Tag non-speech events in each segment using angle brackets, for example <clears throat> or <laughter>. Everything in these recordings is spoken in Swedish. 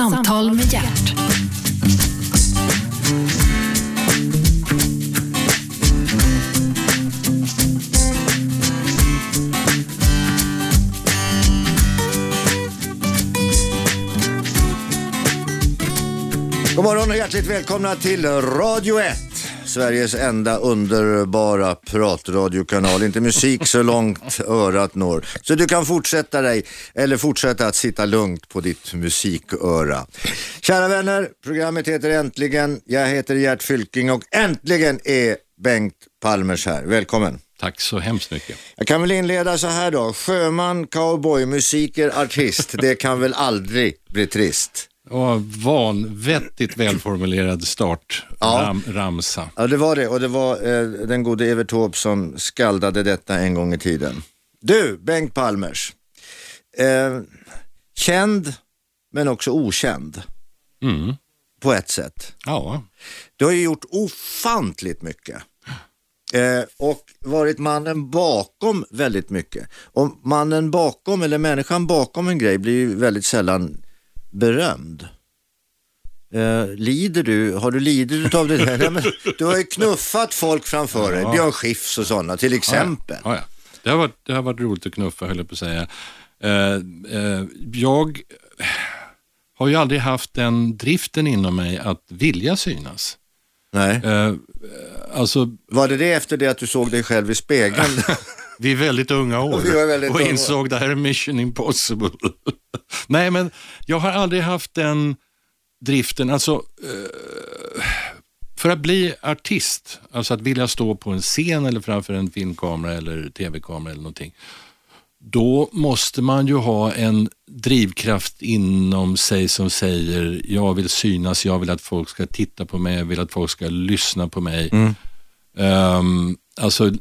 Samtal med hjärt. God morgon och hjärtligt välkomna till Radio 1. Sveriges enda underbara pratradiokanal. Inte musik så långt örat når. Så du kan fortsätta dig, eller fortsätta att sitta lugnt på ditt musiköra. Kära vänner, programmet heter Äntligen. Jag heter Gert Fylking och äntligen är Bengt Palmers här. Välkommen. Tack så hemskt mycket. Jag kan väl inleda så här då. Sjöman, cowboy, musiker, artist. Det kan väl aldrig bli trist. Och vanvettigt välformulerad start, Ja. ram, ramsa. Ja, det var det. Och det var eh, den gode Evert Taube som skaldade detta en gång i tiden. Du, Bengt Palmers. Eh, känd, men också okänd Mm. på ett sätt. Ja, Du har ju gjort ofantligt mycket. Eh, och varit mannen bakom väldigt mycket. Och mannen bakom, eller människan bakom en grej blir ju väldigt sällan berömd. Eh, lider du, har du lidit av det där? Nej, men, du har ju knuffat folk framför dig, Ja. Björn Skifs och sådana till exempel. ja, ja. Det, har varit, det har varit roligt att knuffa höll jag på att säga. Eh, eh, jag har ju aldrig haft den driften inom mig att vilja synas. Nej. Alltså, Var det det efter det att du såg dig själv i spegeln? <laughs> vi är väldigt unga år var väldigt och unga. insåg det här är mission impossible. <laughs> Nej, men jag har aldrig haft den driften. Alltså, eh, för att bli artist, alltså att vilja stå på en scen eller framför en filmkamera eller tv-kamera eller någonting, då måste man ju ha en drivkraft inom sig som säger jag vill synas, jag vill att folk ska titta på mig, jag vill att folk ska lyssna på mig. Um, alltså,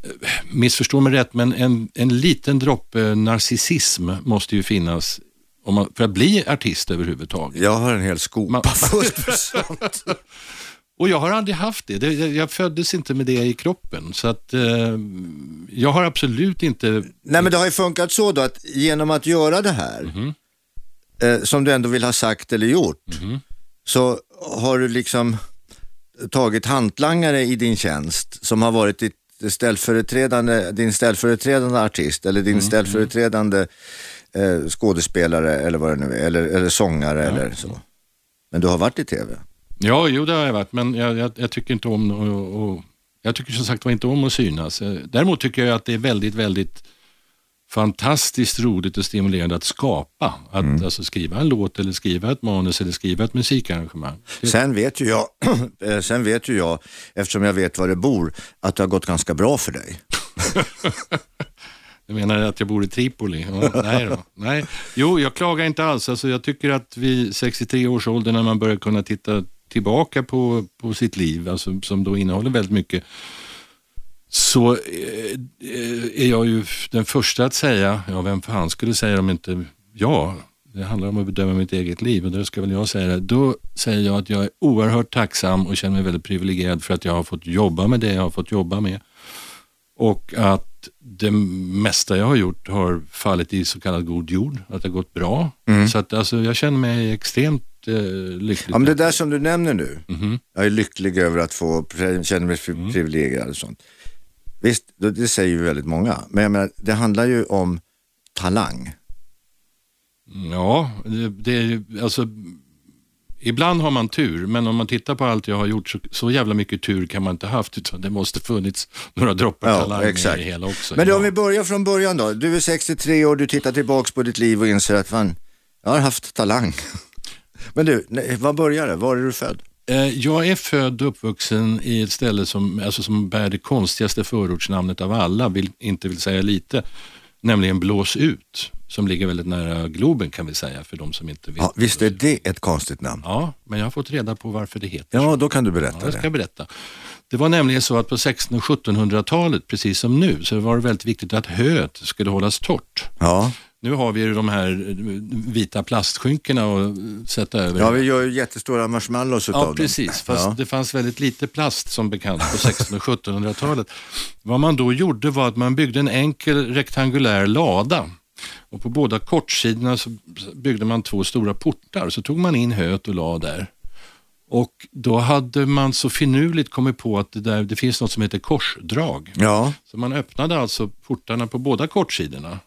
missförstå mig rätt, men en, en liten droppe narcissism måste ju finnas om man, för att bli artist överhuvudtaget. Jag har en hel skopa Man- <laughs> fullt med sånt. Och jag har aldrig haft det. det jag föddes inte med det i kroppen. Så att eh, jag har absolut inte... Nej men det har ju funkat så då att genom att göra det här, Mhm. eh, som du ändå vill ha sagt eller gjort, Mhm. så har du liksom tagit hantlangare i din tjänst som har varit ditt ställföreträdande, din ställföreträdande artist eller Mm, din ställföreträdande eh, skådespelare eller vad det nu är, eller, eller sångare eller så. Men du har varit i tv. Ja, jo det har jag varit, men jag, jag, jag tycker inte om och, och, Jag tycker som sagt var inte om att synas. Eh, Däremot tycker jag att det är väldigt, väldigt fantastiskt roligt och stimulerande att skapa. Att alltså, skriva en låt eller skriva ett manus eller skriva ett musikarrangemang. Sen vet ju jag, <clears throat> eh, sen vet ju jag, eftersom jag vet var du bor, att det har gått ganska bra för dig. <laughs> Jag menar att jag bor i Tripoli? Ja, nej då. Nej. Jo, jag klagar inte alls. Alltså, jag tycker att vid 63 års ålder när man börjar kunna titta tillbaka på, på sitt liv, alltså, som då innehåller väldigt mycket, så eh, eh, är jag ju den första att säga, ja vem fan skulle säga det om inte jag, det handlar om att bedöma mitt eget liv och då ska väl jag säga det. Då säger jag att jag är oerhört tacksam och känner mig väldigt privilegierad för att jag har fått jobba med det jag har fått jobba med. Och att det mesta jag har gjort har fallit i så kallad god jord, att det har gått bra. Så att alltså, jag känner mig extremt eh, lycklig. Ja, men det där som du nämner nu, Mhm. jag är lycklig över att få, känner mig pri- privilegierad och sånt. Visst, det säger ju väldigt många, men jag menar, det handlar ju om talang. Ja, det, det är ju, alltså, ibland har man tur, men om man tittar på allt jag har gjort så, så jävla mycket tur kan man inte ha haft, utan det måste funnits några droppar Ja, talang exakt. i det hela också. Men då, ja. om vi börjar från början då. Du är 63 år, du tittar tillbaks på ditt liv och inser att fan, jag har haft talang. <laughs> Men du, nej, var det? Var är du född? Eh, Jag är född och uppvuxen i ett ställe som, alltså som bär det konstigaste förortsnamnet av alla, vill, inte vill säga lite, nämligen Blås ut, som ligger väldigt nära Globen kan vi säga för de som inte vet. Ja, visst är det ett konstigt namn? Ja, men jag har fått reda på varför det heter. Ja, då kan du Ja, berätta jag ska det. berätta. Det var nämligen så att på 1600 och 1700-talet, precis som nu, så var det väldigt viktigt att höet skulle hållas torrt. Ja. Nu har vi ju de här eh, vita plastskynkena att sätta över. ja, vi gör ju jättestora marshmallows utav Ja, dem. precis. Fast Ja. det fanns väldigt lite plast som bekant på 1600 och 1700-talet. Vad man då gjorde var att man byggde en enkel rektangulär lada Och på båda kortsidorna så byggde man två stora portar, så tog man in höet och la där. Och då hade man så finurligt kommit på att det, där, det finns något som heter korsdrag. Ja, Så man öppnade alltså portarna på båda kortsidorna.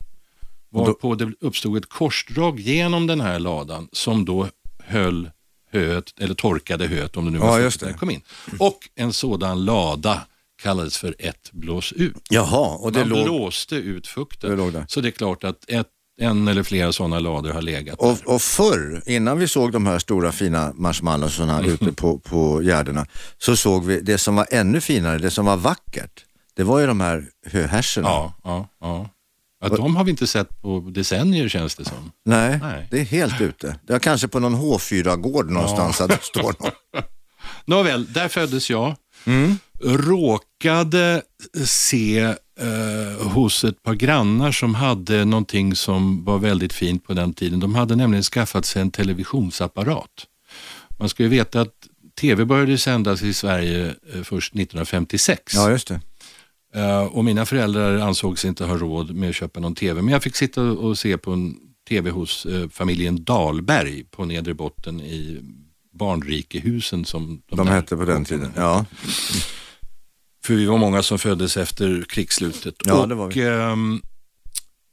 Varpå det uppstod ett korsdrag genom den här ladan som då höll höet, eller torkade höet om det nu Ja, var när det. det kom in. Och en sådan lada kallades för ett blås ut. jaha, och det Man låg... blåste ut fukten. Det där. Så det är klart att ett, en eller flera sådana lador har legat där. Och, och förr, innan vi såg de här stora fina marshmallowsarna Mm. ute på, på gärdena, så såg vi det som var ännu finare, det som var vackert. Det var ju de här höhärsorna. Ja, ja, ja. Ja, de har vi inte sett på decennier känns det som. Nej, Nej. det är helt ute. Det är kanske på någon H4-gård någonstans att det <laughs> står någon. Nåväl, där föddes jag. Mm. Råkade se eh, hos ett par grannar som hade någonting som var väldigt fint på den tiden. De hade nämligen skaffat sig en televisionsapparat. Man ska ju veta att tv började sändas i Sverige eh, först 1956. Ja, just det. Eh, och mina föräldrar ansåg sig inte ha råd med att köpa någon tv. Men jag fick sitta och se på en tv hos eh, familjen Dahlberg på nedre botten i Barnrikehusen som De där hette på den tiden. Ja, För vi var många som föddes efter krigsslutet. Ja, och, det var vi. ehm,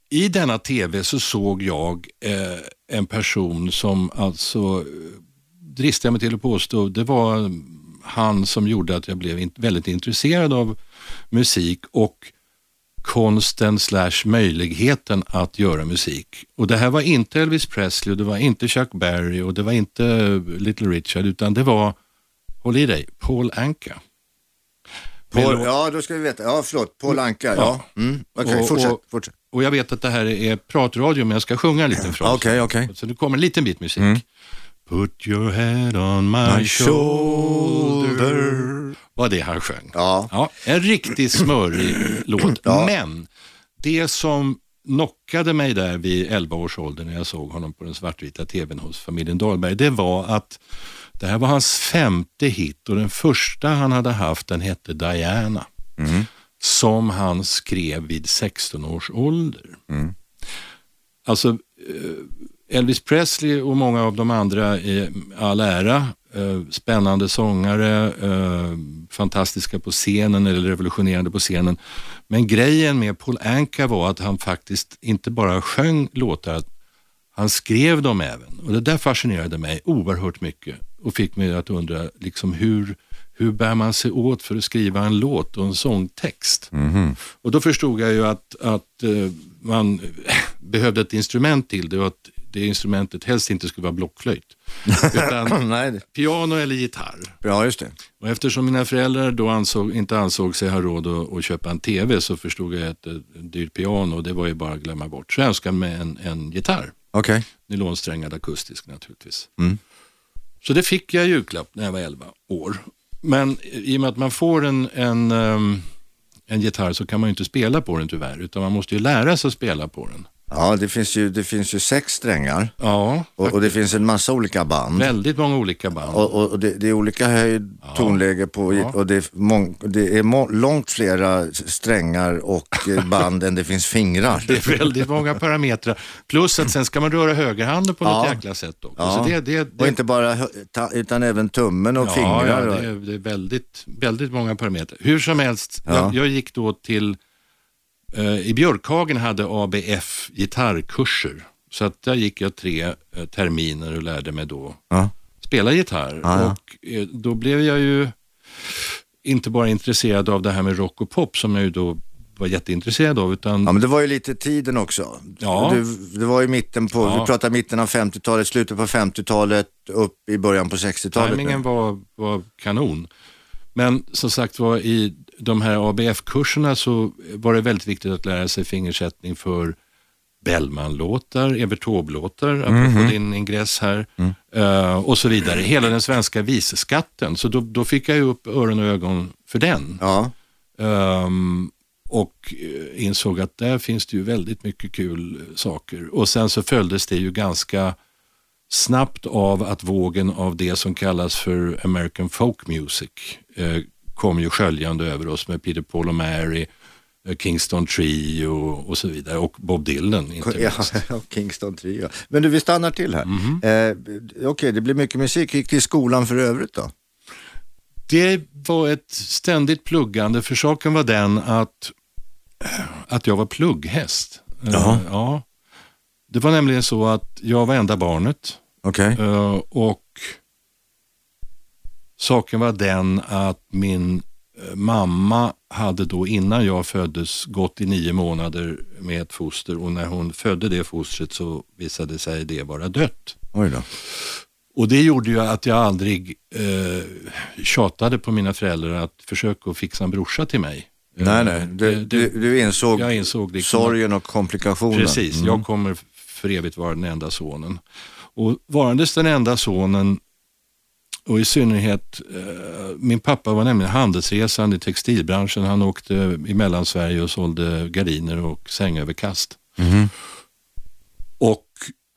I denna tv så såg jag eh, en person som alltså, eh, dristar jag mig till att påstå, det var han som gjorde att jag blev in, väldigt intresserad av musik och konsten slash möjligheten att göra musik. Och det här var inte Elvis Presley och det var inte Chuck Berry och det var inte Little Richard utan det var, håll i dig, Paul Anka. Paul, ja, då ska vi veta. Ja, förlåt. Paul Anka. Ja. Mm. Okej, Och- fortsätt. och- fortsätt. Och jag vet att det här är pratradio men jag ska sjunga en liten fras. Okej, okej. Så det kommer en liten bit musik. Put your head on my, My shoulder. Var det han sjöng. Ja. Ja, en riktigt smörig <clears throat> låt. Ja. Men det som knockade mig där vid 11 års ålder när jag såg honom på den svartvita tvn hos familjen Dahlberg, det var att det här var hans femte hit och den första han hade haft den hette Diana. Som han skrev vid 16 års ålder. Alltså eh, Elvis Presley och många av de andra i all ära. Eh, spännande sångare, eh, fantastiska på scenen eller revolutionerande på scenen. Men grejen med Paul Anka var att han faktiskt inte bara sjöng låtar, han skrev dem även. Och det där fascinerade mig oerhört mycket och fick mig att undra liksom hur, hur bär man sig åt för att skriva en låt och en sångtext? Och då förstod jag ju att, att eh, man <laughs> behövde ett instrument till det och att det instrumentet helst inte skulle vara blockflöjt. <laughs> Utan Nej, piano eller gitarr. ja, just det. Och eftersom mina föräldrar då ansåg, inte ansåg sig ha råd att, att köpa en TV så förstod jag att ett dyrt piano, det var ju bara att glömma bort. Så jag önskade mig en, en gitarr. Okej. Nylonsträngad akustisk naturligtvis. Mm. Så det fick jag i julklapp när jag var 11 år. Men i och med att man får en, en, ehm, en gitarr så kan man ju inte spela på den tyvärr, utan man måste ju lära sig att spela på den. Ja, det finns, ju, det finns ju sex strängar Ja, och, och det finns en massa olika band. väldigt många olika band. Och, och, och det, det är olika höjd, tonläge på och det är, mång, det är långt flera strängar och eh, <laughs> band än det finns fingrar. Det är väldigt många parametrar. Plus att sen ska man röra högerhanden på något Ja. jäkla sätt också. Ja. Det, det, Och inte bara utan även tummen och ja, fingrar. ja, det, är, det är väldigt, väldigt många parametrar. Hur som helst, Ja. jag, jag gick då till, i Björkhagen hade ABF gitarrkurser. Så att där gick jag tre eh, terminer och lärde mig då Ja. spela gitarr. Ja, ja. Och eh, då blev jag ju inte bara intresserad av det här med rock och pop som jag ju då var jätteintresserad av, utan Ja men det var ju lite tiden också. Ja. Du, det var ju mitten på, Ja. vi pratar mitten av 50-talet, slutet på 50-talet, upp i början på 60-talet. Timingen var, var kanon. Men som sagt var i de här ABF-kurserna så var det väldigt viktigt att lära sig fingersättning för Bellman-låtar, Evert Taube-låtar, apropå din ingress här, eh, och så vidare. Hela den svenska visskatten. Så då, då fick jag ju upp öron och ögon för den. Ja, Ehm, och eh, insåg att där finns det ju väldigt mycket kul saker. Och sen så följdes det ju ganska snabbt av att vågen av det som kallas för American Folk Music eh, kom ju sköljande över oss med Peter Paul och Mary, eh, Kingston Tree och, så vidare. Och Bob Dylan inte Ja, minst. <laughs> Kingston Trio. Men du, vi stannar till här. Mhm. Eh, Okej, det blir mycket musik. Gick det i skolan för övrigt då? Det var ett ständigt pluggande, för saken var den att, att jag var plugghäst. Eh, Jaha. Ja. Det var nämligen så att jag var enda barnet Okej. eh, och saken var den att min eh, mamma hade då innan jag föddes gått i nio månader med ett foster och när hon födde det fostret så visade sig det vara dött. Oj då. Och det gjorde ju att jag aldrig eh, tjatade på mina föräldrar att försöka fixa en brorsa till mig. Eh, Nej, nej. Du, det- du insåg jag insåg liksom sorgen och komplikationen. Precis, Mm. jag kommer för evigt vara den enda sonen. Och varandes den enda sonen och i synnerhet, eh, min pappa var nämligen handelsresande i textilbranschen. Han åkte i Mellansverige och sålde gardiner och sängöverkast. Mhm. Och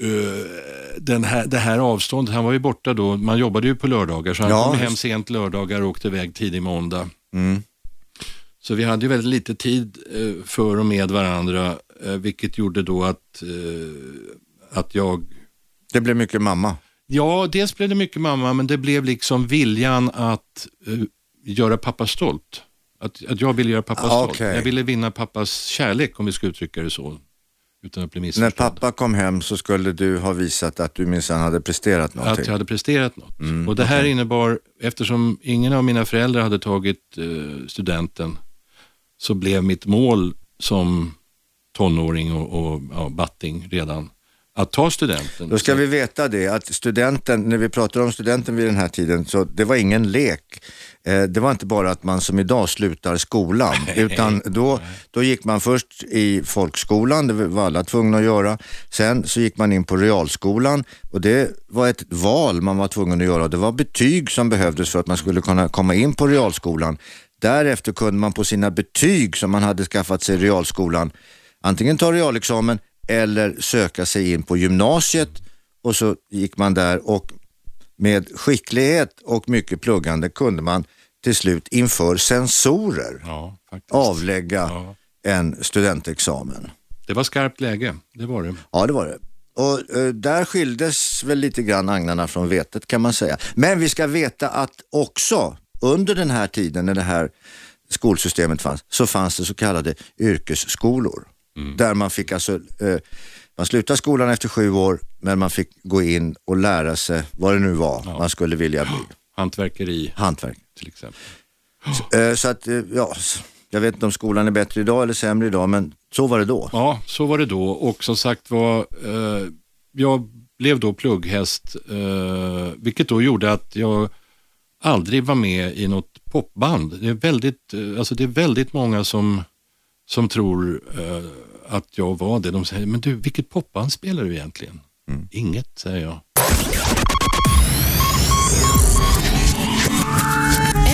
eh, den här, det här avståndet, han var ju borta då, man jobbade ju på lördagar så han Ja, kom hem sent lördagar och åkte iväg tidig måndag. Mm. Så vi hade ju väldigt lite tid eh, för och med varandra, vilket gjorde då att, att jag Det blev mycket mamma. Ja, dels blev det mycket mamma, men det blev liksom viljan att eh, göra pappa stolt. Att, att jag ville göra pappa Ah, stolt. okej. Jag ville vinna pappas kärlek, om vi ska uttrycka det så. Utan att bli När pappa kom hem så skulle du ha visat att du minsann hade presterat Att någonting. jag hade presterat något. Mm, och det här okej. innebar, eftersom ingen av mina föräldrar hade tagit eh, studenten, så blev mitt mål som tonåring och, och ja, batting redan att ta studenten. Då ska vi veta det att studenten, när vi pratar om studenten vid den här tiden, så det var ingen lek. Eh, det var inte bara att man som idag slutar skolan, utan då, då gick man först i folkskolan, det var alla tvungna att göra. Sen så gick man in på realskolan och det var ett val man var tvungen att göra. Det var betyg som behövdes för att man skulle kunna komma in på realskolan. Därefter kunde man på sina betyg som man hade skaffat sig i realskolan antingen ta realexamen eller söka sig in på gymnasiet och så gick man där och med skicklighet och mycket pluggande kunde man till slut inför censorer Ja, avlägga Ja. en studentexamen. Det var skarpt läge, det var det. Ja, det var det. Och eh, där skildes väl lite grann agnarna från vetet kan man säga. Men vi ska veta att också under den här tiden när det här skolsystemet fanns, så fanns det så kallade yrkesskolor. Där man fick alltså, eh, man slutade skolan efter sju år, men man fick gå in och lära sig vad det nu var man skulle vilja bli. Hantverkeri Hantverk. till exempel. Eh, så att, eh, ja, jag vet inte om skolan är bättre idag eller sämre idag, men så var det då. Ja, så var det då och som sagt var, eh, jag blev då plugghäst, eh, vilket då gjorde att jag aldrig var med i något popband. Det är väldigt, eh, alltså det är väldigt många som, som tror eh, att jag var det. De säger, men du, vilket popband spelar du egentligen? Inget, säger jag.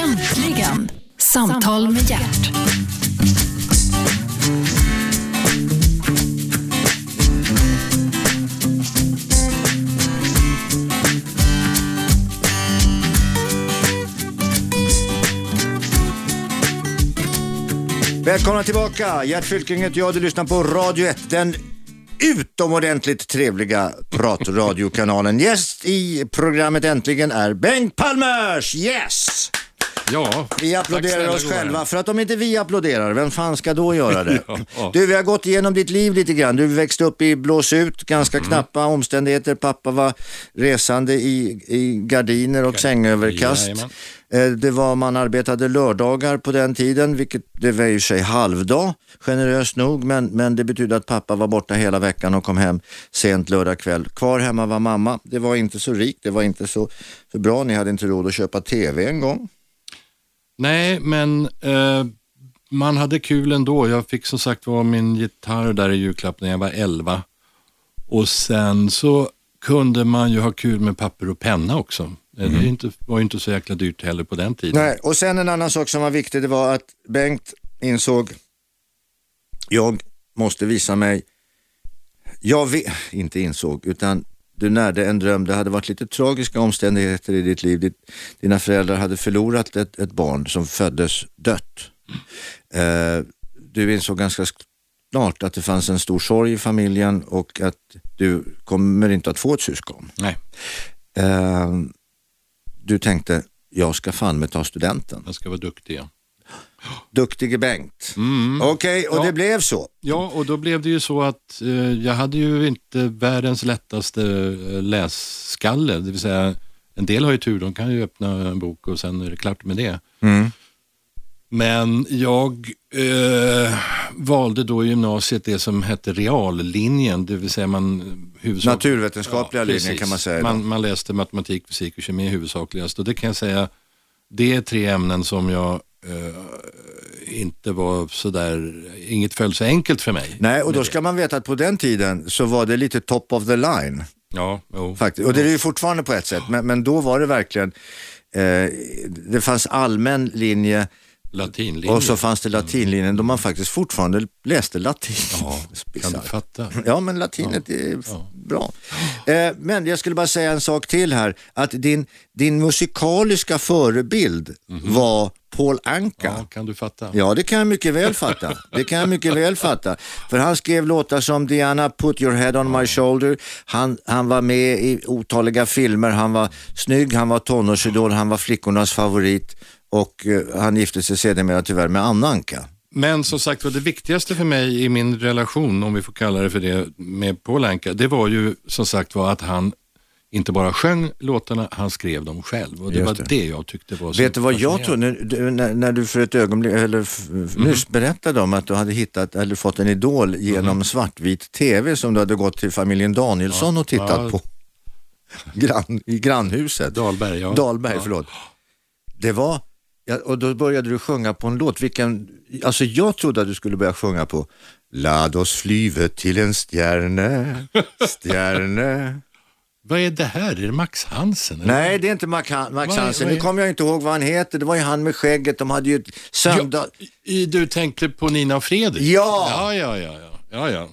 Äntligen! Samtal med hjärt. Välkomna tillbaka! Gert Fylking heter jag, du lyssnar på Radio 1, den utomordentligt trevliga pratradiokanalen. Gäst i programmet Äntligen är Bengt Palmers! Yes! Ja, Vi applåderar oss själva, för att om inte vi applåderar, vem fan ska då göra det? <laughs> Ja. Du, vi har gått igenom ditt liv lite grann. Du växte upp i Blåsut, ganska Mm. knappa omständigheter. Pappa var resande i, i gardiner och sängöverkast. Jajamän. Eh, Det var, man arbetade lördagar på den tiden, vilket det var i sig halvdag, generöst nog, men, men det betydde att pappa var borta hela veckan och kom hem sent lördag kväll. Kvar hemma var mamma. Det var inte så rikt, det var inte så, så bra. Ni hade inte råd att köpa tv en gång. Nej, men eh, man hade kul ändå. Jag fick som sagt vara min gitarr där i julklapp när jag var 11. Och sen så kunde man ju ha kul med papper och penna också. Eh, Det inte, var ju inte så jäkla dyrt heller på den tiden. Nej, och sen en annan sak som var viktig, det var att Bengt insåg, jag måste visa mig, jag vet, inte insåg, utan du närde en dröm. Det hade varit lite tragiska omständigheter i ditt liv. Ditt, dina föräldrar hade förlorat ett, ett barn som föddes dött. Eh, du insåg ganska snart att det fanns en stor sorg i familjen och att du kommer inte att få ett syskon. Nej, Eh, du tänkte, jag ska fan med ta studenten. jag ska vara duktig. Ja, Duktige Bengt. Okej, och Ja. det blev så. ja och då blev det ju så att eh, jag hade ju inte världens lättaste eh, lässkalle. Det vill säga, en del har ju tur, de kan ju öppna en bok och sen är det klart med det. Mm. Men jag eh, valde då i gymnasiet det som hette reallinjen, det vill säga man huvudsakligen... Naturvetenskapliga linjen precis. kan man säga. Man, man läste matematik, fysik och kemi huvudsakligast och det kan jag säga, det är tre ämnen som jag eh, inte var sådär, inget föll så enkelt för mig. Nej, och då ska man veta att på den tiden så var det lite top of the line. Ja, jo. Faktiskt. Och det är det ju fortfarande på ett sätt, men, men då var det verkligen, eh, det fanns allmän linje latinlinjen. och så fanns det latinlinjen då man faktiskt fortfarande läste latin. Ja, kan du fatta? Ja, men latinet är f- bra. Eh, men jag skulle bara säga en sak till här, att din, din musikaliska förebild var Paul Anka. Ja, kan du fatta? Ja, det kan jag mycket väl fatta. Det kan jag mycket väl fatta. För han skrev låtar som Diana, Put your head on my shoulder. Han, han var med i otaliga filmer. Han var snygg, han var tonårsidol, han var flickornas favorit och eh, han gifte sig sedermera tyvärr med Anna Anka. Men som sagt var det viktigaste för mig i min relation, om vi får kalla det för det, med Paul Anka, det var ju som sagt var att han inte bara sjöng låtarna, han skrev dem själv. Och det Just var det. det. jag tyckte var så Vet du vad jag tror, när, när, när du för ett ögonblick, eller f- nyss berättade om att du hade hittat, eller fått en idol genom svartvit tv som du hade gått till familjen Danielsson och tittat Ja. på. Grann, I grannhuset. Dahlberg, ja. Dahlberg, Ja. förlåt. Det var, ja, och då började du sjunga på en låt, vilken, alltså jag trodde att du skulle börja sjunga på Lad oss flyve till en stjärne, stjärne. <laughs> Vad är det här? Är det Max Hansen? eller? Nej, det är inte Max, Max Vad är- Hansen. vad Nu är- kommer jag inte ihåg vad han heter. Det var ju han med skägget. De hade ju söndag... I, du tänkte på Nina och Fredrik? Ja! Ja, ja, ja. ja. ja, ja.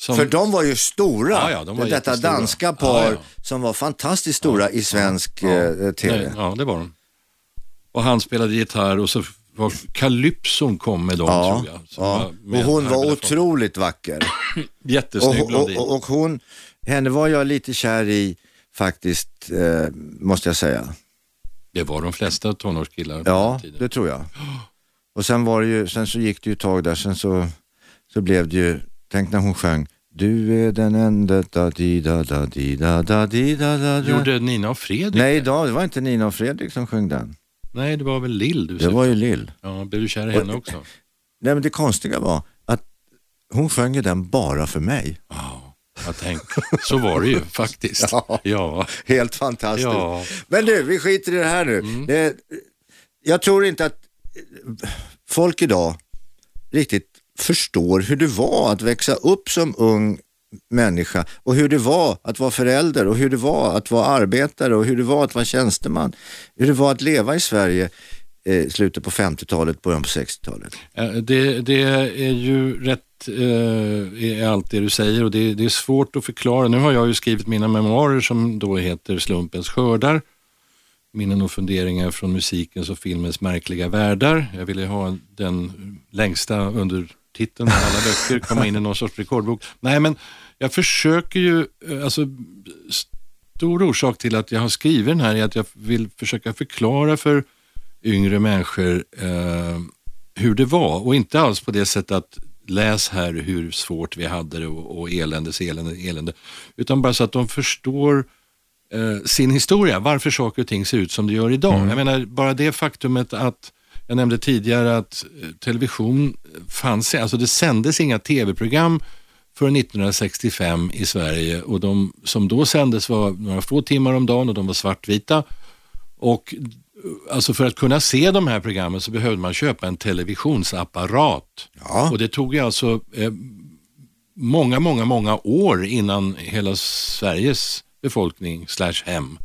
Som, För de var ju stora. Ja, ja, de var Detta danska par Ja, ja. som var fantastiskt stora i svensk eh, tv. Nej, ja, det var de. Och han spelade gitarr och så var Calypson kom med dem Ja, tror jag. ja. var och hon var otroligt vacker. Fond. <clears throat> Jättesnygg Och, och, och, och hon, henne var jag lite kär i faktiskt, eh, måste jag säga. Det var de flesta tonårskillar på Ja, den tiden. det tror jag. <gasps> Och sen var det ju, sen så gick det ju ett tag där, sen så, så blev det ju, tänk när hon sjöng Du är den enda da di da da di da da di da da. Gjorde Nina och Fredrik Nej, idag, det var inte Nina och Fredrik som sjöng den. Nej, det var väl Lill du Det var ju Lill. Ja, blev du kär i henne också? Nej men det konstiga var att hon sjöng ju den bara för mig. Ja, jag tänk. Så var det ju <laughs> faktiskt. Ja. ja. Helt fantastiskt. Ja. Mm. Men du, vi skiter i det här nu. Det, jag tror inte att folk idag riktigt förstår hur det var att växa upp som ung människa och hur det var att vara förälder och hur det var att vara arbetare och hur det var att vara tjänsteman. Hur det var att leva i Sverige eh, slutet på 50-talet, början på 60-talet. Eh, det, det är ju rätt eh, allt det du säger och det, det är svårt att förklara. Nu har jag ju skrivit mina memoarer som då heter Slumpens skördar. Minnen och funderingar från musikens och filmens märkliga världar. Jag ville ha den längsta under undertiteln av alla böcker, <laughs> komma in i någon sorts rekordbok. Nej, men jag försöker ju, eh, alltså stor orsak till att jag har skrivit den här är att jag vill försöka förklara för yngre människor eh, hur det var och inte alls på det sättet att läs här hur svårt vi hade det och, och eländes elände, elände, utan bara så att de förstår eh, sin historia, varför saker och ting ser ut som det gör idag. Jag menar, bara det faktumet att, jag nämnde tidigare att eh, television fanns, alltså det sändes inga tv-program för 1965 i Sverige och de som då sändes var några få timmar om dagen och de var svartvita. Och eh, alltså för att kunna se de här programmen så behövde man köpa en televisionsapparat. Ja. Och det tog ju alltså eh, många, många, många år innan hela Sveriges befolkning slash hem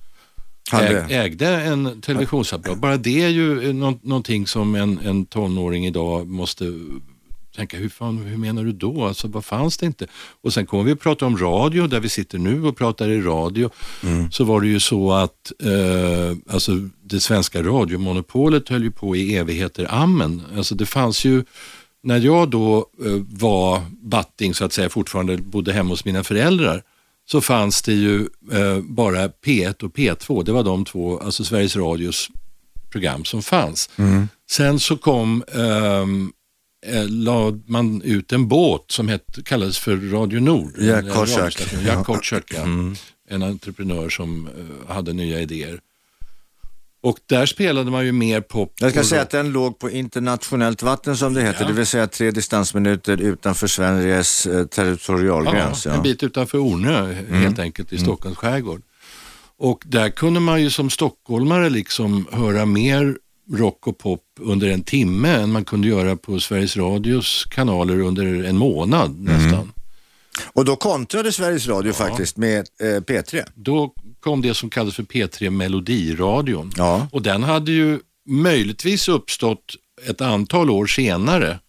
äg, ägde en televisionsapparat. Bara det är ju nå, någonting som en, en tonåring idag måste tänka, hur, fan, hur menar du då? Alltså, vad fanns det inte? Och sen kommer vi att prata om radio, där vi sitter nu och pratar i radio. Så var det ju så att eh, alltså, det svenska radiomonopolet höll ju på i evigheter. Amen. Alltså, det fanns ju när jag då eh, var batting så att säga, fortfarande bodde hemma hos mina föräldrar, så fanns det ju eh, bara P1 och P2. Det var de två, alltså Sveriges Radios program som fanns. Sen så kom, ehm, eh, lade man ut en båt som hette, kallades för Radio Nord. Jack Kotschack. Jack Kotschack, ja. En entreprenör som eh, hade nya idéer. Och där spelade man ju mer pop. Jag ska säga att den låg på internationellt vatten som det heter, det vill säga tre distansminuter utanför Sveriges eh, territorialgräns. Ja, Ja, en bit utanför Ornö helt enkelt i Stockholms skärgård. Och där kunde man ju som stockholmare liksom höra mer rock och pop under en timme än man kunde göra på Sveriges Radios kanaler under en månad nästan. Och då kontrade Sveriges Radio faktiskt med eh, P3. Då kom det som kallades för P3 Melodiradion. Ja. Och den hade ju möjligtvis uppstått ett antal år senare.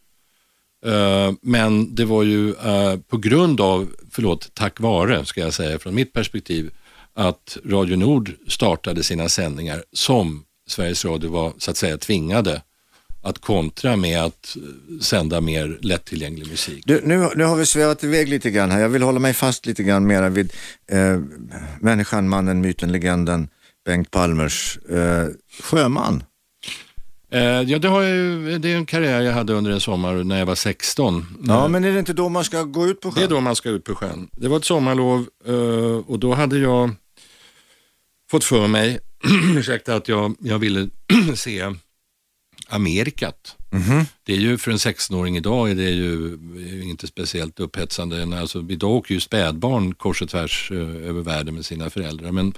Eh, Men det var ju eh, på grund av, förlåt, tack vare ska jag säga från mitt perspektiv, att Radio Nord startade sina sändningar som Sveriges Radio var så att säga tvingade att kontra med att sända mer lättillgänglig musik. Du, nu, nu har vi svävat iväg lite grann här. Jag vill hålla mig fast lite grann mera vid eh, människan, mannen, myten, legenden Bengt Palmers eh, sjöman. Eh, Ja, det, ju- det är en karriär jag hade under en sommar när jag var 16. Ja, men är det inte då man ska gå ut på Det är sjön? då man ska ut på sjön. Det var ett sommarlov eh, och då hade jag fått för mig, <clears throat> ursäkta att jag, jag ville <clears throat> se Amerikat. Det är ju för en 16-åring idag är det ju inte speciellt upphetsande. Alltså, idag åker ju spädbarn kors och tvärs eh, över världen med sina föräldrar. Men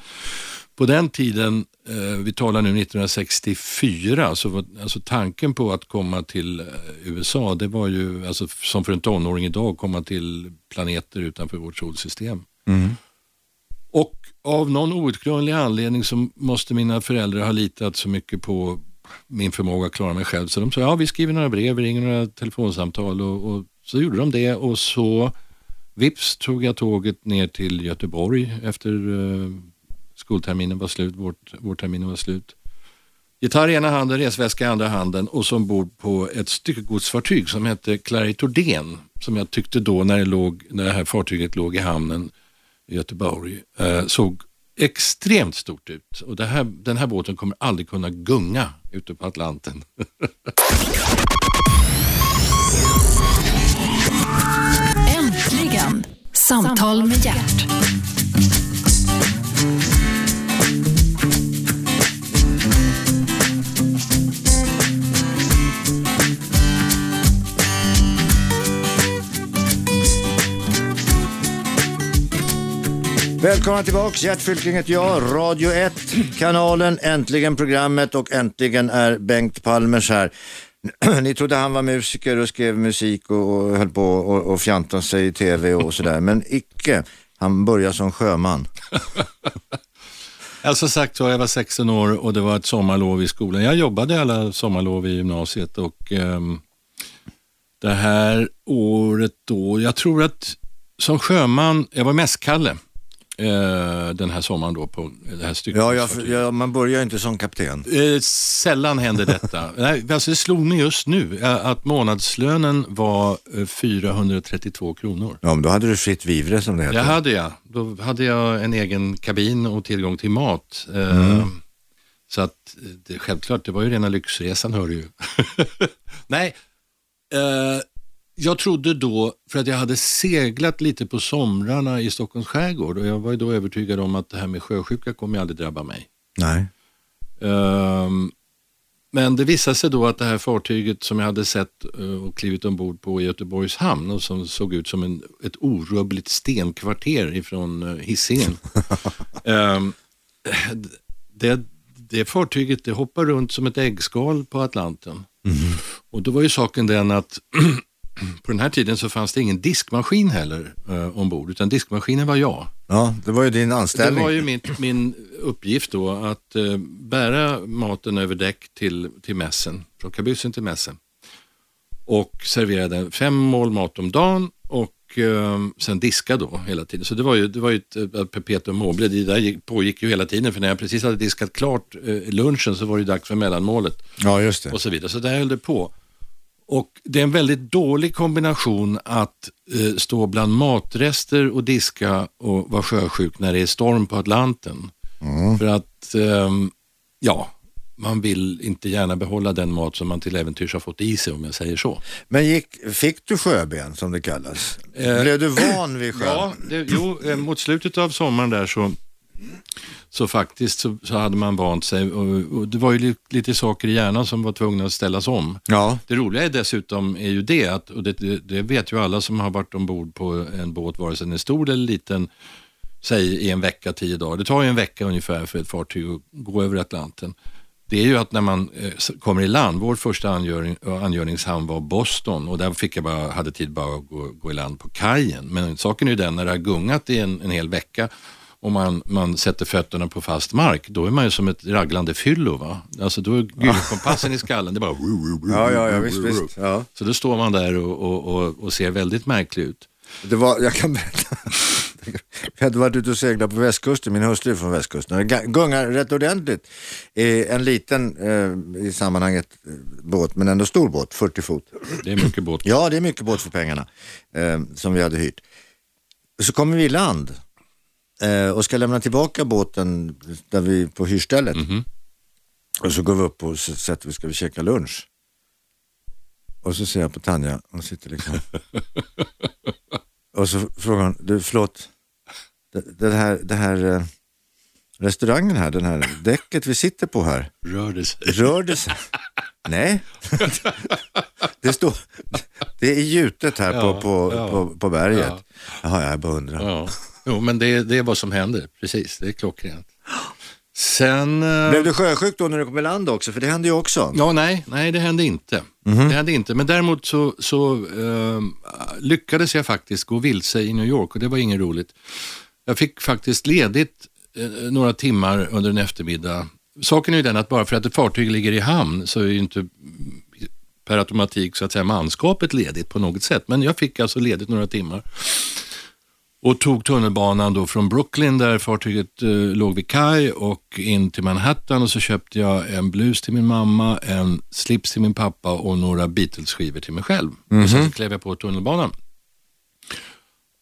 på den tiden, eh, vi talar nu 1964, så alltså tanken på att komma till eh, USA, det var ju alltså, som för en tonåring idag, komma till planeter utanför vårt solsystem. Och av någon outgrundlig anledning så måste mina föräldrar ha litat så mycket på min förmåga att klara mig själv. Så de sa, ja vi skriver några brev, vi ringer några telefonsamtal och, och så gjorde de det och så vips tog jag tåget ner till Göteborg efter eh, skolterminen var slut, vårt, vårterminen var slut. Gitarr i ena handen, resväska i andra handen och som bor på ett styckegodsfartyg som hette Claritordén som jag tyckte då när det, låg, när det här fartyget låg i hamnen i Göteborg eh, såg extremt stort ut. Och det här, den här båten kommer aldrig kunna gunga ute på Atlanten. <laughs> Äntligen! Samtal med hjärt. Välkomna tillbaks, Gert Fylking heter jag, Radio 1, kanalen, äntligen programmet och äntligen är Bengt Palmers här. <clears throat> Ni trodde han var musiker och skrev musik och, och höll på och, och fjantade sig i tv och sådär, men icke. Han började som sjöman. <laughs> Alltså sagt var, jag var 16 år och det var ett sommarlov i skolan. Jag jobbade alla sommarlov i gymnasiet och ehm, det här året då, jag tror att som sjöman, jag var mässkalle eh, den här sommaren då på det här stycket. Ja, jag, jag, man börjar inte som kapten. Eh, sällan hände detta. <laughs> Nej, alltså det slog mig just nu eh, att månadslönen var eh, 432 kronor. Ja, men då hade du fritt vivre som det heter. Det hade jag. Då hade jag en egen kabin och tillgång till mat. Eh, Så att det, självklart, det var ju rena lyxresan hör du ju. <laughs> Nej, jag trodde då, för att jag hade seglat lite på somrarna i Stockholms skärgård och jag var ju då övertygad om att det här med sjösjuka kommer aldrig drabba mig. Nej. Ehm, Men det visade sig då att det här fartyget som jag hade sett eh, och klivit ombord på i Göteborgs hamn och som såg ut som en, ett orubbligt stenkvarter ifrån eh, Hisingen. <laughs> Ehm, det, det fartyget det hoppar runt som ett äggskal på Atlanten. Och då var ju saken den att <clears throat> på den här tiden så fanns det ingen diskmaskin heller eh, ombord utan diskmaskinen var jag. Ja, det var ju din Det anställning. var ju min, min uppgift då att eh, bära maten över däck till, till mässen, från kabyssen till mässen. Och servera den fem mål mat om dagen och eh, sen diska då hela tiden. Så det var ju, det var ju ett, ett perpetuum mobile. Det där gick, pågick ju hela tiden för när jag precis hade diskat klart eh, lunchen så var det dags för mellanmålet Ja, just det. och så vidare. Så där höll det på. Och Det är en väldigt dålig kombination att eh, stå bland matrester och diska och vara sjösjuk när det är storm på Atlanten. För att, ehm, ja, man vill inte gärna behålla den mat som man till äventyrs har fått i sig om jag säger så. Men gick, fick du sjöben som det kallas? Eh, Blev du van <clears throat> vid sjön? Ja, det, jo, eh, mot slutet av sommaren där så, så faktiskt så, så hade man vant sig och, och det var ju li, lite saker i hjärnan som var tvungna att ställas om. Ja. Det roliga är dessutom är ju det, att, och det, det, vet ju alla som har varit ombord på en båt, vare sig den är stor eller liten, säg i en vecka, tio dagar. Det tar ju en vecka ungefär för ett fartyg att gå över Atlanten. Det är ju att när man eh, kommer i land, vår första angöring, angöringshamn var Boston och där fick jag bara, hade tid bara att gå, gå i land på kajen. Men saken är ju den, när det har gungat i en, en hel vecka och man, man sätter fötterna på fast mark, då är man ju som ett raglande fyllo. Va? Alltså då är gyrokompassen i skallen, det är bara... Ja, ja, ja, visst, visst. Ja. Så då står man där och, och, och, och ser väldigt märklig ut. Det var, jag kan berätta. Vi hade varit ute och seglat på västkusten, min hustru är från västkusten. Det ga- gungar rätt ordentligt. En liten, eh, i sammanhanget, eh, båt, men ändå stor båt, 40 fot. Det är mycket båt. Ja, det är mycket båt för pengarna eh, som vi hade hyrt. Så kommer vi i land eh, och ska lämna tillbaka båten där vi på hyrstället. Och så går vi upp och s- sätter vi, ska vi käka lunch. Och så ser jag på Tanja, hon sitter liksom. <laughs> och så frågar hon, du förlåt, det, det här, det här eh, restaurangen här, den här däcket vi sitter på här, Rör det sig. Rör det sig? Nej. <laughs> det, står, det är gjutet här Ja, på, på, ja. på, på berget. Ja. Jaha, jag bara undrar. Ja. Jo, men det, det är vad som händer. Precis, det är klockrent. Sen... eh, Blev du sjösjuk då när du kom i land också? För det hände ju också. Ja, nej, nej, det hände inte. Mhm. Det hände inte. Men däremot så, så eh, lyckades jag faktiskt gå vilse i New York och det var inget roligt. Jag fick faktiskt ledigt eh, några timmar under en eftermiddag. Saken är ju den att bara för att ett fartyg ligger i hamn så är ju inte per automatik så att säga manskapet ledigt på något sätt. Men jag fick alltså ledigt några timmar och tog tunnelbanan då från Brooklyn där fartyget eh, låg vid kaj och in till Manhattan och så köpte jag en blus till min mamma, en slips till min pappa och några Beatles-skivor till mig själv. Och sen så klev jag på tunnelbanan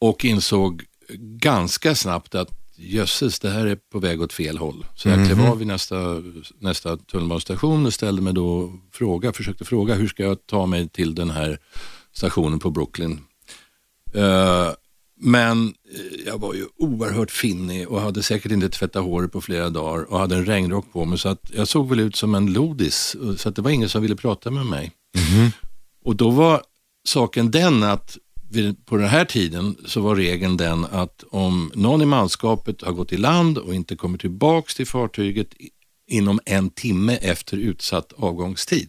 och insåg ganska snabbt att jösses, det här är på väg åt fel håll. Så jag klev av vid nästa, nästa tunnelbanestation och ställde mig då fråga, försökte fråga hur ska jag ta mig till den här stationen på Brooklyn. Eh, men eh, jag var ju oerhört finnig och hade säkert inte tvättat håret på flera dagar och hade en regnrock på mig så att jag såg väl ut som en lodis så att det var ingen som ville prata med mig. Och då var saken den att vid, på den här tiden så var regeln den att om någon i manskapet har gått i land och inte kommer tillbaks till fartyget inom en timme efter utsatt avgångstid,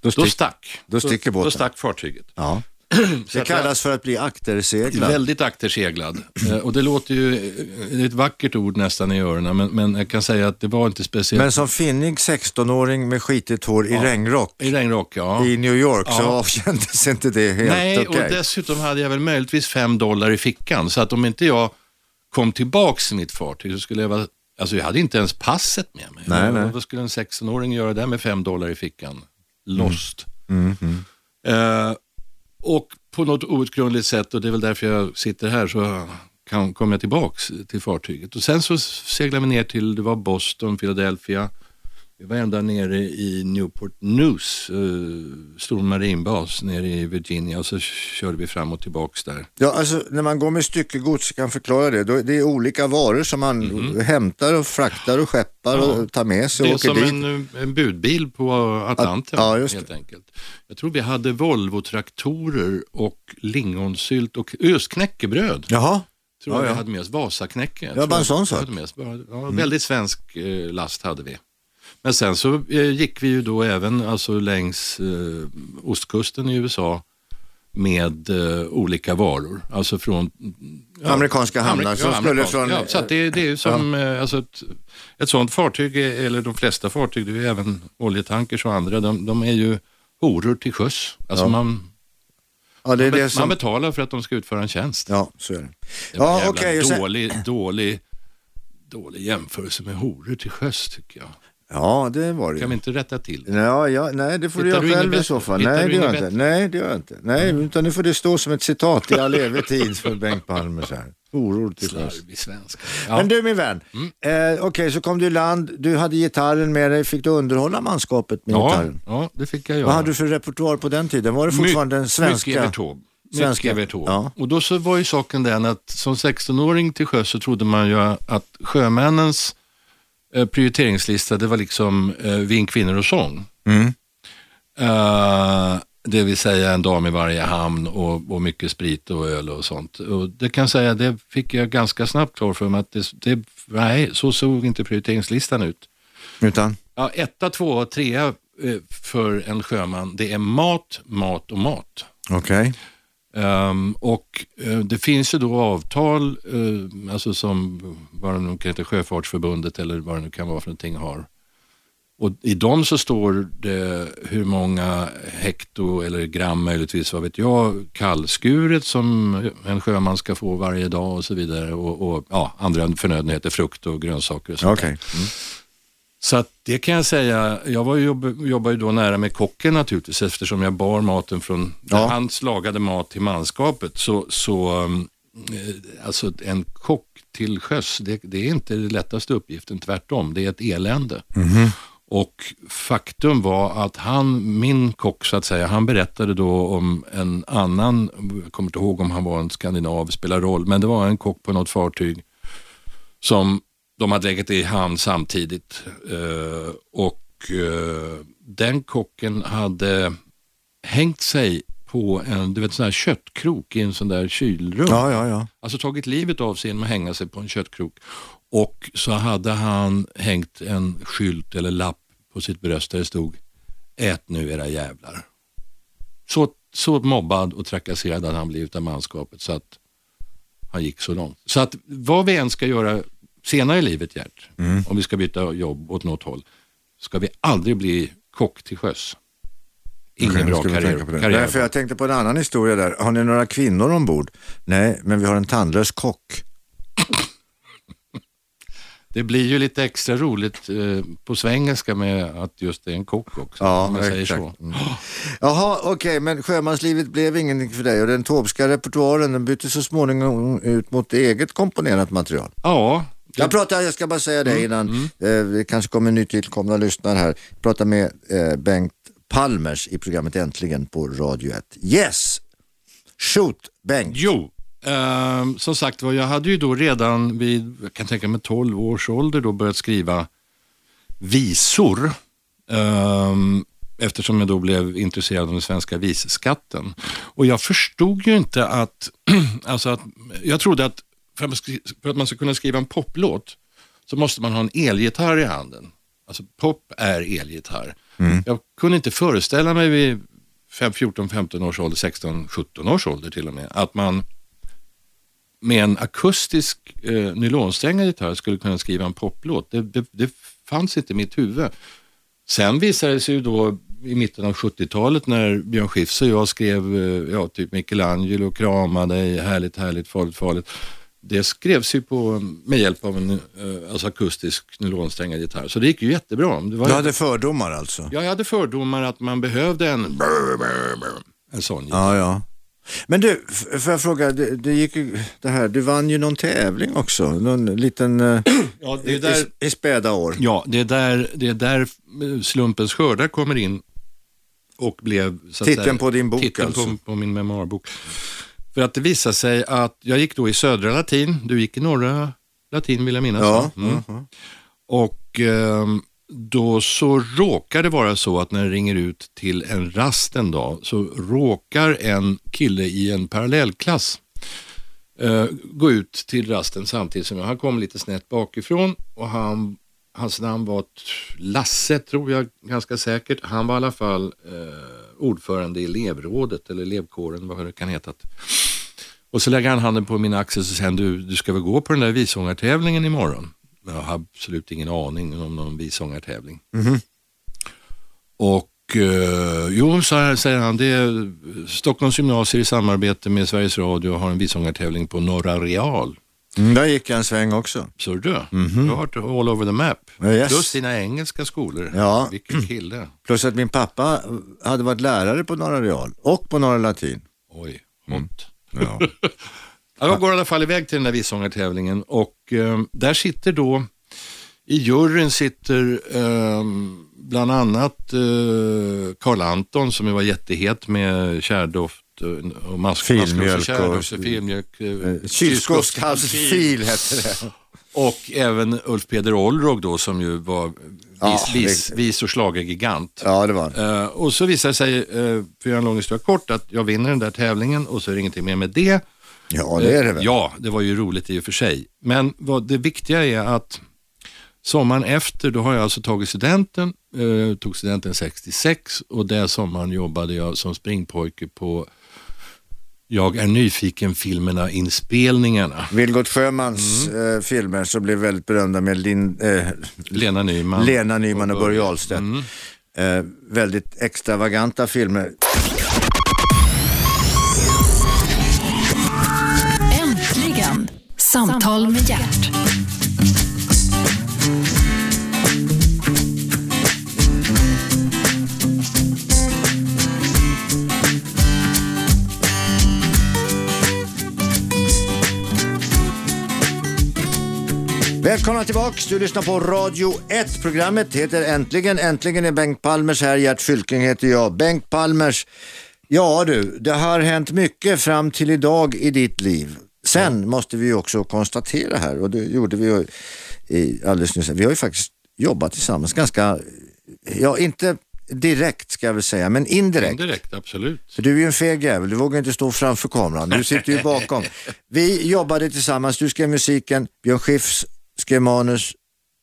Då, då stick, stack, då sticker båten. Då stack fartyget. ja. <clears throat> Så Det kallas för att bli akterseglad. Väldigt akterseglad. Eh, och det låter ju, det är ett vackert ord nästan i öronen, men, men jag kan säga att det var inte speciellt. Men som finnig 16-åring med skitigt hår i regnrock I regnrock, ja. i New York så Ja. kändes inte det helt Nej, okej. och dessutom hade jag väl möjligtvis fem dollar i fickan, så att om inte jag kom tillbaks till mitt fartyg så skulle jag vara Alltså jag hade inte ens passet med mig. Nej, nej. Vad skulle en 16-åring göra där med fem dollar i fickan? Lost. Mm, mm. Eh, och på något outgrundligt sätt, och det är väl därför jag sitter här, så kan, kom jag tillbaks till fartyget. Och sen så seglade vi ner till, det var Boston, Philadelphia. Vi var ända nere i Newport News, eh, stor marinbas nere i Virginia och så körde vi fram och tillbaks där. Ja, alltså när man går med styckegods, kan förklara det, då, det är olika varor som man hämtar och fraktar och skeppar. Ja. och tar med sig Det och är åker som dit. en, eh, en budbil på Atlanten Ja, just helt enkelt. Jag tror vi hade Volvo-traktorer och lingonsylt och just knäckebröd. Jaha, tror Ja, jag ja. vi hade med oss. Vasaknäcke. Ja, bara en sån sak. Ja, Väldigt svensk eh, last hade vi. Men sen så eh, gick vi ju då även alltså, längs eh, ostkusten i USA med eh, olika varor. Alltså från ja, Amerikanska hamnar Amerik- som ja, skulle från- Ja, så det, det är ju som eh, alltså ett, ett sånt fartyg, är- eller de flesta fartyg, det är ju även oljetankers och andra, de, de är ju horor till sjöss. Alltså Ja. man, ja det är man, det man som... betalar för att de ska utföra en tjänst. Ja, så är det. Det var Ja, okej. och sen- dålig, dålig, dålig jämförelse med horor till sjöss tycker jag. Ja, det var det Kan vi inte rätta till? Ja, ja, nej, det får Hittar göra du inget själv i så fall. Hittar Nej, det gör inte. Nej, det gör jag inte. Nej, utan nu får det stå som ett citat i all evig tid för Bengt Palme så här. Horor till. Slarvig svenska. Men Ja. du min vän, Mm. eh, okej så kom du i land, du hade gitarren med dig, fick du underhålla manskapet med Ja, gitarren? ja, det fick jag göra. Vad hade du för repertoar på den tiden? Var det fortfarande den Mycket svenska? Evert svenska- Mycket Evert Taube. Ja. Och då så var ju saken den att som 16-åring till sjöss så trodde man ju att sjömännens eh, prioriteringslista det var liksom eh, vin, kvinnor och sång. Mm. Eh, det vill säga en dam i varje hamn och, och mycket sprit och öl och sånt. Och det kan jag säga, det fick jag ganska snabbt klar för mig att det, det, nej, så såg inte prioriteringslistan ut. Utan? Ja, etta, tvåa, trea eh, för en sjöman, det är mat, mat och mat. Okej. Um, och uh, det finns ju då avtal, uh, alltså som vad det nu kan heta, Sjöfartsförbundet eller vad det nu kan vara för någonting har. Och i dem så står det hur många hekto eller gram möjligtvis, vad vet jag, kallskuret som en sjöman ska få varje dag och så vidare. Och, och ja, andra förnödenheter, frukt och grönsaker och sånt. Okay. Mm. Så att det kan jag säga, jag var jobb, jobbade ju då nära med kocken naturligtvis eftersom jag bar maten från, Ja. när han lagade mat till manskapet så, så um, eh, alltså en kock till sjöss, det, det är inte den lättaste uppgiften, tvärtom, det är ett elände. Och faktum var att han, min kock så att säga, han berättade då om en annan, jag kommer inte ihåg om han var en skandinav, spelar roll, men det var en kock på något fartyg som de hade legat i hamn samtidigt. Eh, och eh, den kocken hade hängt sig på en du vet, sån här köttkrok i en sån där kylrum. Ja, ja, ja. Alltså tagit livet av sig genom att hänga sig på en köttkrok. Och så hade han hängt en skylt eller lapp på sitt bröst där det stod Ät nu era jävlar. Så, så mobbad och trakasserad hade han blivit av manskapet så att han gick så långt. Så att vad vi än ska göra senare i livet Gert, om vi ska byta jobb åt något håll, ska vi aldrig bli kock till sjöss. Ingen bra karriär. karriär. Nej, för jag tänkte på en annan historia där. Har ni några kvinnor ombord? Nej, men vi har en tandlös kock. Det blir ju lite extra roligt eh, på svengelska med att just det är en kock också. Ja, om man säger så. Mm. Jaha, okej, men sjömanslivet blev ingenting för dig och den tobska repertoaren den bytte så småningom ut mot eget komponerat material. Ja, Jag pratar, jag ska bara säga det innan eh, det kanske kommer nytillkomna lyssnare här. Jag pratar med eh, Bengt Palmers i programmet Äntligen på Radio 1. Yes! Shoot, Bengt. jo, ehm, som sagt var, jag hade ju då redan vid, jag kan tänka mig 12 års ålder då börjat skriva visor. ehm, eftersom jag då blev intresserad av den svenska visskatten. Och jag förstod ju inte att, <clears throat> alltså att jag trodde att för att, för att man ska kunna skriva en poplåt så måste man ha en elgitarr i handen. Alltså pop är elgitarr. Jag kunde inte föreställa mig vid 5, 14, 15 års ålder, 16, 17 års ålder till och med, att man med en akustisk eh, nylonsträngad gitarr skulle kunna skriva en poplåt. Det, det, det fanns inte i mitt huvud. Sen visade det sig ju då i mitten av 70-talet när Björn Skifs och jag skrev eh, ja, typ Michelangelo, krama dig, härligt, härligt, farligt, farligt. Det skrevs ju på, med hjälp av en eh, alltså akustisk nylonsträngad gitarr. Så det gick ju jättebra. Det var Du hade fördomar alltså? jag hade fördomar att man behövde en en sån gitarr. Ja, ja. Men du, får jag fråga, det, det gick ju det här, du vann ju någon tävling också, någon liten eh, <clears throat> Ja, det är där, i, i späda år. ja, det är där, det är där eh, slumpens skördar kommer in och blev så Titeln säga, på din bok titeln alltså. på, på min memoarbok. För att det visade sig att jag gick då i södra latin, du gick i norra latin vill jag minnas. Ja, va? Mm. Och ehm, då så råkar det vara så att när det ringer ut till en rast en dag så råkar en kille i en parallellklass eh, gå ut till rasten samtidigt som jag. Han kom lite snett bakifrån och han, hans namn var Lasse tror jag ganska säkert. Han var i alla fall eh, ordförande i elevrådet eller elevkåren vad det kan heta. Och så lägger han handen på min axel och säger du, du ska väl gå på den där vissångartävlingen imorgon? Jag har absolut ingen aning om någon vissångartävling. Och eh, jo, så här, säger han, det är Stockholms gymnasier i samarbete med Sveriges Radio har en vissångartävling på Norra Real. Mm, där gick jag en sväng också. Så du, du har varit all over the map. Yes. Plus dina engelska skolor. Ja. Vilken kille. Plus att min pappa hade varit lärare på Norra Real och på Norra Latin. Oj, hot. Ja. <laughs> Ja, jag går i alla fall iväg till den där vissångartävlingen och eh, där sitter då, i juryn sitter eh, bland annat eh, Carl Anton som ju var jättehet med kärdoft eh, och mask, Filmjölk och och- filmjölk. eh, Kylskåpsfil hette det. Och även Ulf Peder Olrog då som ju var vis, Ja, vis, vis och schlagergigant. Ja, det var. Eh, och så visar det sig, uh, för att göra en lång historia kort, att jag vinner den där tävlingen och så är det ingenting mer med det. Ja, det är det väl. Ja, det var ju roligt i och för sig. Men vad det viktiga är att sommaren efter, då har jag alltså tagit studenten, eh, tog studenten 66 och den sommaren jobbade jag som springpojke på Jag är nyfiken-filmerna, inspelningarna. Vilgot Sjömans eh, filmer som blev väldigt berömda med Lin, eh, Lena Nyman. Lena Nyman och Börje Ahlstedt. Mm. Eh, väldigt extravaganta filmer. Äntligen! Samtal med hjärt. Välkomna tillbaks, du lyssnar på Radio 1. Programmet heter Äntligen. Äntligen är Bengt Palmers här, Gert Fylking heter jag. Bengt Palmers, ja du, det har hänt mycket fram till idag i ditt liv. Sen måste vi också konstatera här, och det gjorde vi ju alldeles nyss, vi har ju faktiskt jobbat tillsammans ganska, ja inte direkt ska jag väl säga, men indirekt. Indirekt, absolut. För du är ju en feg jävel, du vågar inte stå framför kameran, du sitter ju bakom. <laughs> Vi jobbade tillsammans, du skrev musiken, Björn Skifs skrev manus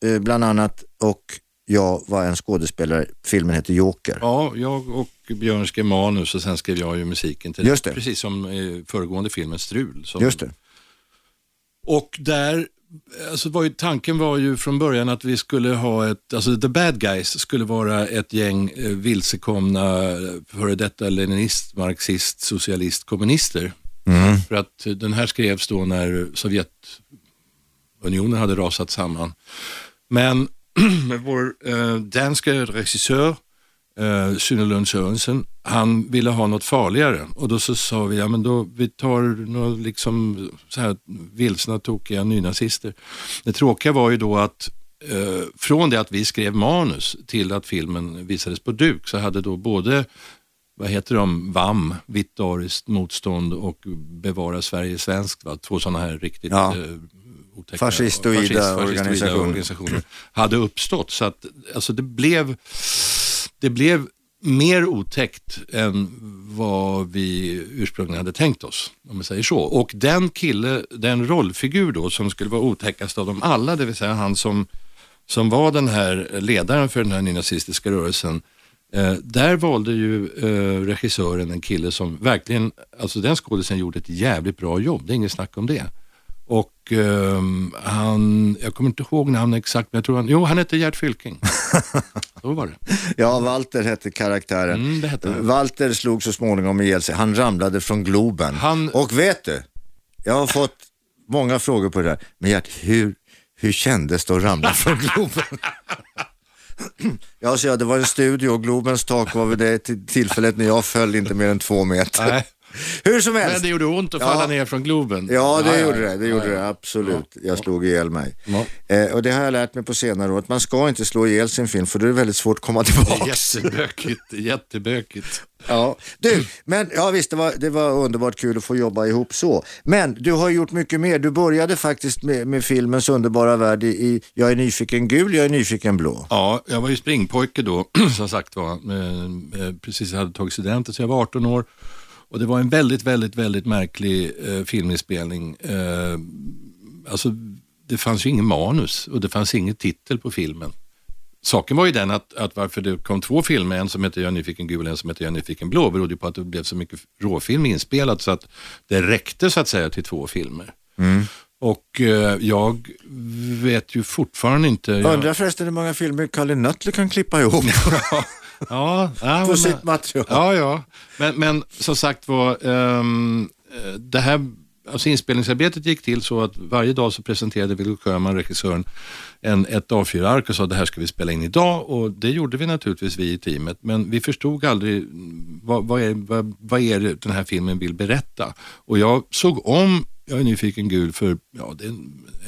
eh, bland annat och jag var en skådespelare, filmen heter Joker. Ja, jag och Björn skrev manus och sen skrev jag ju musiken till Just det. Precis som eh, föregående filmen Strul. Som, Just det. Och där, alltså var ju, tanken var ju från början att vi skulle ha ett, alltså The Bad Guys skulle vara ett gäng eh, vilsekomna före detta leninist, marxist, socialist, kommunister. För att den här skrevs då när Sovjetunionen hade rasat samman. Men <clears throat> vår eh, danska regissör eh, Sune Lund Sörensen, han ville ha något farligare och då så sa vi, ja men då vi tar några liksom så här vilsna, tokiga nynazister. Det tråkiga var ju då att eh, från det att vi skrev manus till att filmen visades på duk så hade då både vad heter de, VAM, Vitt ariskt motstånd och Bevara Sverige svenskt, va? två sådana här riktigt Ja. eh, otäcka Fascistoida organisationer. organisationer hade uppstått. Så att alltså det, blev, det blev mer otäckt än vad vi ursprungligen hade tänkt oss, om man säger så. Och den kille, den rollfigur då som skulle vara otäckast av dem alla, det vill säga han som, som var den här ledaren för den här nynazistiska rörelsen, Eh, där valde ju eh, regissören en kille som verkligen, alltså den skådisen gjorde ett jävligt bra jobb, det är inget snack om det. Ehm, han, jag kommer inte ihåg namnet exakt, men jag tror han, jo han hette Gert Fylking. <laughs> Så var det. Ja, Walter hette karaktären. Mm, det hette han. Walter slog så småningom ihjäl sig. Han ramlade från Globen. Han- Och vet du, jag har fått många frågor på det där. Men Gert, hur, hur kändes det att ramla från <laughs> Globen? Ja, så ja, det var en studio och Globens tak var vid det till- tillfället när jag föll inte mer än två meter. Nej. Hur som helst. Men det gjorde ont att falla Ja. ner från Globen. Ja, det ja, gjorde det. Det gjorde det, absolut. Jag slog ihjäl mig. Eh, och det har jag lärt mig på senare år, att man ska inte slå ihjäl sin film för då är det väldigt svårt att komma tillbaka. Jättebökigt, jättebökigt. Ja. Du, men ja visst det var, det var underbart kul att få jobba ihop så. Men du har gjort mycket mer. Du började faktiskt med, med filmens underbara värld i, i Jag är nyfiken gul, jag är nyfiken blå. Ja, jag var ju springpojke då, <clears throat> som sagt var. Eh, eh, Precis, hade tagit studenten så jag var 18 år. Och det var en väldigt, väldigt, väldigt märklig eh, filminspelning. Eh, alltså, det fanns ju ingen manus och det fanns ingen titel på filmen. Saken var ju den att, att varför det kom två filmer, en som heter Jag nyfiken gul och en som heter Jag nyfiken blå, berodde på att det blev så mycket råfilm inspelat så att det räckte så att säga till två filmer. Och eh, jag vet ju fortfarande inte... Jag, Undrar förresten hur många filmer Kalle Nuttler kan klippa ihop <laughs> <laughs> ja, ja, på men- sitt material. Ja, ja. Men, men som sagt var, eh, det här alltså inspelningsarbetet gick till så att varje dag så presenterade Vilgot Sjöman, regissören, en, ett A4-ark och sa det här ska vi spela in idag och det gjorde vi naturligtvis vi i teamet men vi förstod aldrig vad, vad, är, vad, vad är det den här filmen vill berätta. Och jag såg om jag är nyfiken gul för ja, det är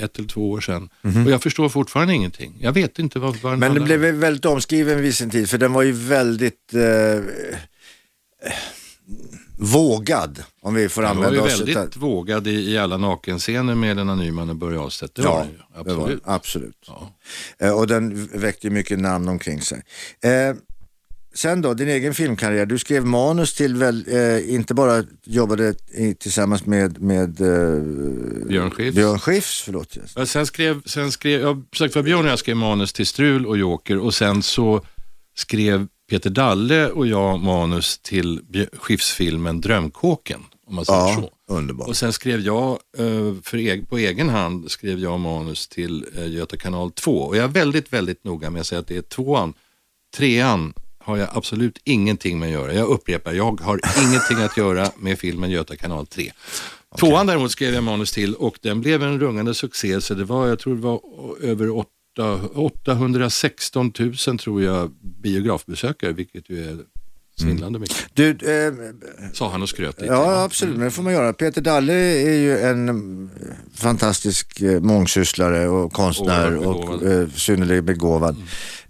ett eller två år sedan och jag förstår fortfarande ingenting. Jag vet inte vad, vad den Men den blev väldigt omskriven vid sin tid för den var ju väldigt eh, vågad om vi får Den var använda ju oss väldigt utav- vågad i, i alla nakenscener med Lena Nyman och Börje Ahlstedt. Det var den ju. det var Absolut. absolut. Ja. Eh, och den väckte ju mycket namn omkring sig. Eh, sen då, din egen filmkarriär. Du skrev manus till, väl, eh, inte bara jobbade i, tillsammans med, med eh, Björn Skifs. Björn Skifs, förlåt. Ja, Sen skrev, sen skrev jag, sagt var Björn och jag skrev manus till Strul och Joker och sen så skrev Peter Dalle och jag manus till Skifsfilmen Drömkåken. Om man säger Ja, så. underbart. Och sen skrev jag, eh, för eg, på egen hand, skrev jag manus till eh, Göta kanal 2. Och jag är väldigt, väldigt noga med att säga att det är tvåan. Trean har jag absolut ingenting med att göra. Jag upprepar, jag har ingenting att göra med filmen Göta kanal 3. Tvåan däremot skrev jag manus till och den blev en rungande succé. Så det var, jag tror det var över åtta- 816 000 tror jag biografbesökare, vilket ju är svindlande mycket. Du, eh, Sa han och skröt lite. ja absolut, men det får man göra. Peter Dalle är ju en mm, fantastisk eh, mångsysslare och konstnär Oerhört och begåvad. eh, synnerligen begåvad.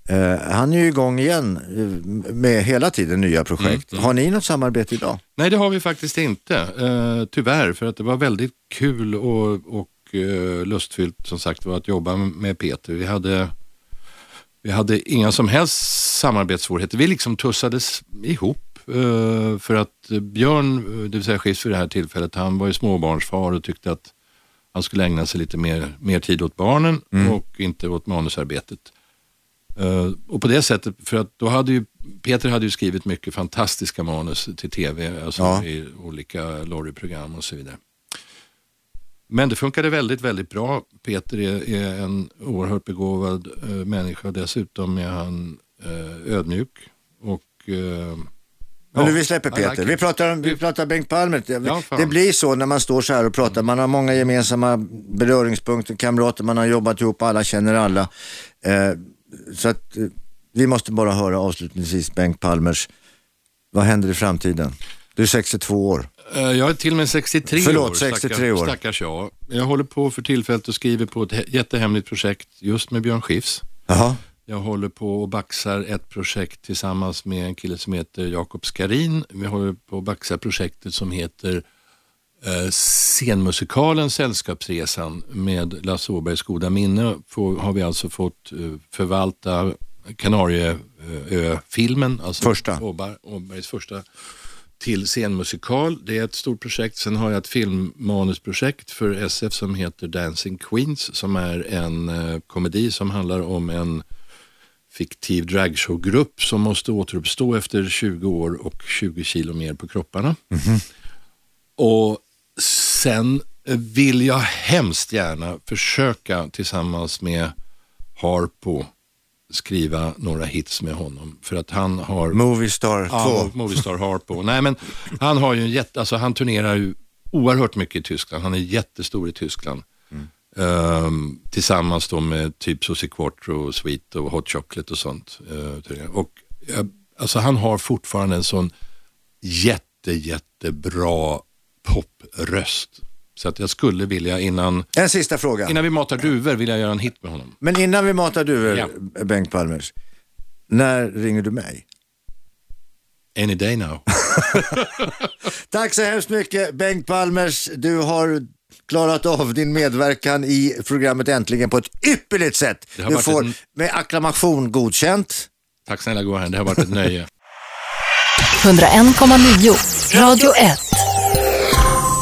Eh, han är ju igång igen eh, med hela tiden nya projekt. Har ni något samarbete idag? Nej, det har vi faktiskt inte. Eh, tyvärr, för att det var väldigt kul och, och eh, lustfyllt som sagt var att jobba med Peter. Vi hade, vi hade inga som helst samarbetssvårigheter. Vi liksom tussades ihop för att Björn, det vill säga Schiffs för det här tillfället, han var ju småbarnsfar och tyckte att han skulle ägna sig lite mer, mer tid åt barnen och inte åt manusarbetet. Eh, och på det sättet, för att då hade ju, Peter hade ju skrivit mycket fantastiska manus till tv, alltså Ja. i olika Lorry-program och så vidare. Men det funkade väldigt, väldigt bra. Peter är, är en oerhört begåvad eh, människa. Dessutom är han eh, ödmjuk och eh, Men ja, nu vi släpper Peter. like vi, pratar om, vi pratar Bengt Palmer. Det, Ja, det blir så när man står så här och pratar. Man har många gemensamma beröringspunkter, kamrater, man har jobbat ihop, alla känner alla. Eh, så att eh, vi måste bara höra avslutningsvis Bengt Palmers, vad händer i framtiden? Du är 62 år. Eh, Jag är till och med 63 Förlåt, år. 63 år. Stackars jag. Jag håller på för tillfället och skriver på ett he- jättehemligt projekt just med Björn Skifs. Jaha. Jag håller på och baxar ett projekt tillsammans med en kille som heter Jakob Skarin. Vi håller på att baxa projektet som heter scenmusikalen Sällskapsresan med Lasse Åbergs goda minne. Får, har vi alltså fått eh, förvalta Kanarieö-filmen, alltså Första. Åberg, Åbergs första till scenmusikal. Det är ett stort projekt. Sen har jag ett filmmanusprojekt för SF som heter Dancing Queens som är en eh, komedi som handlar om en fiktiv dragshowgrupp som måste återuppstå efter 20 år och 20 kilo mer på kropparna. Och sen vill jag hemskt gärna försöka tillsammans med Harpo skriva några hits med honom. För att han har... Moviestar 2. Ja, Movistar Harpo. Nej, men han har ju en jätte, alltså han turnerar ju oerhört mycket i Tyskland. Han är jättestor i Tyskland. Ehm, tillsammans då med typ Susie Quattro, Sweet och Hot Chocolate och sånt. Uh, och, eh, alltså han har fortfarande en sån jätte, jättebra popröst. Så att jag skulle vilja innan, En sista fråga. innan vi matar duvor vill jag göra en hit med honom. Men innan vi matar du, Ja. Bengt Palmers. När ringer du mig? Any day now. <laughs> Tack så hemskt mycket Bengt Palmers. Du har klarat av din medverkan i programmet Äntligen på ett ypperligt sätt. Du får en- med acklamation godkänt. Tack snälla Goran, det har varit ett nöje. <laughs> 101,9 Radio 1.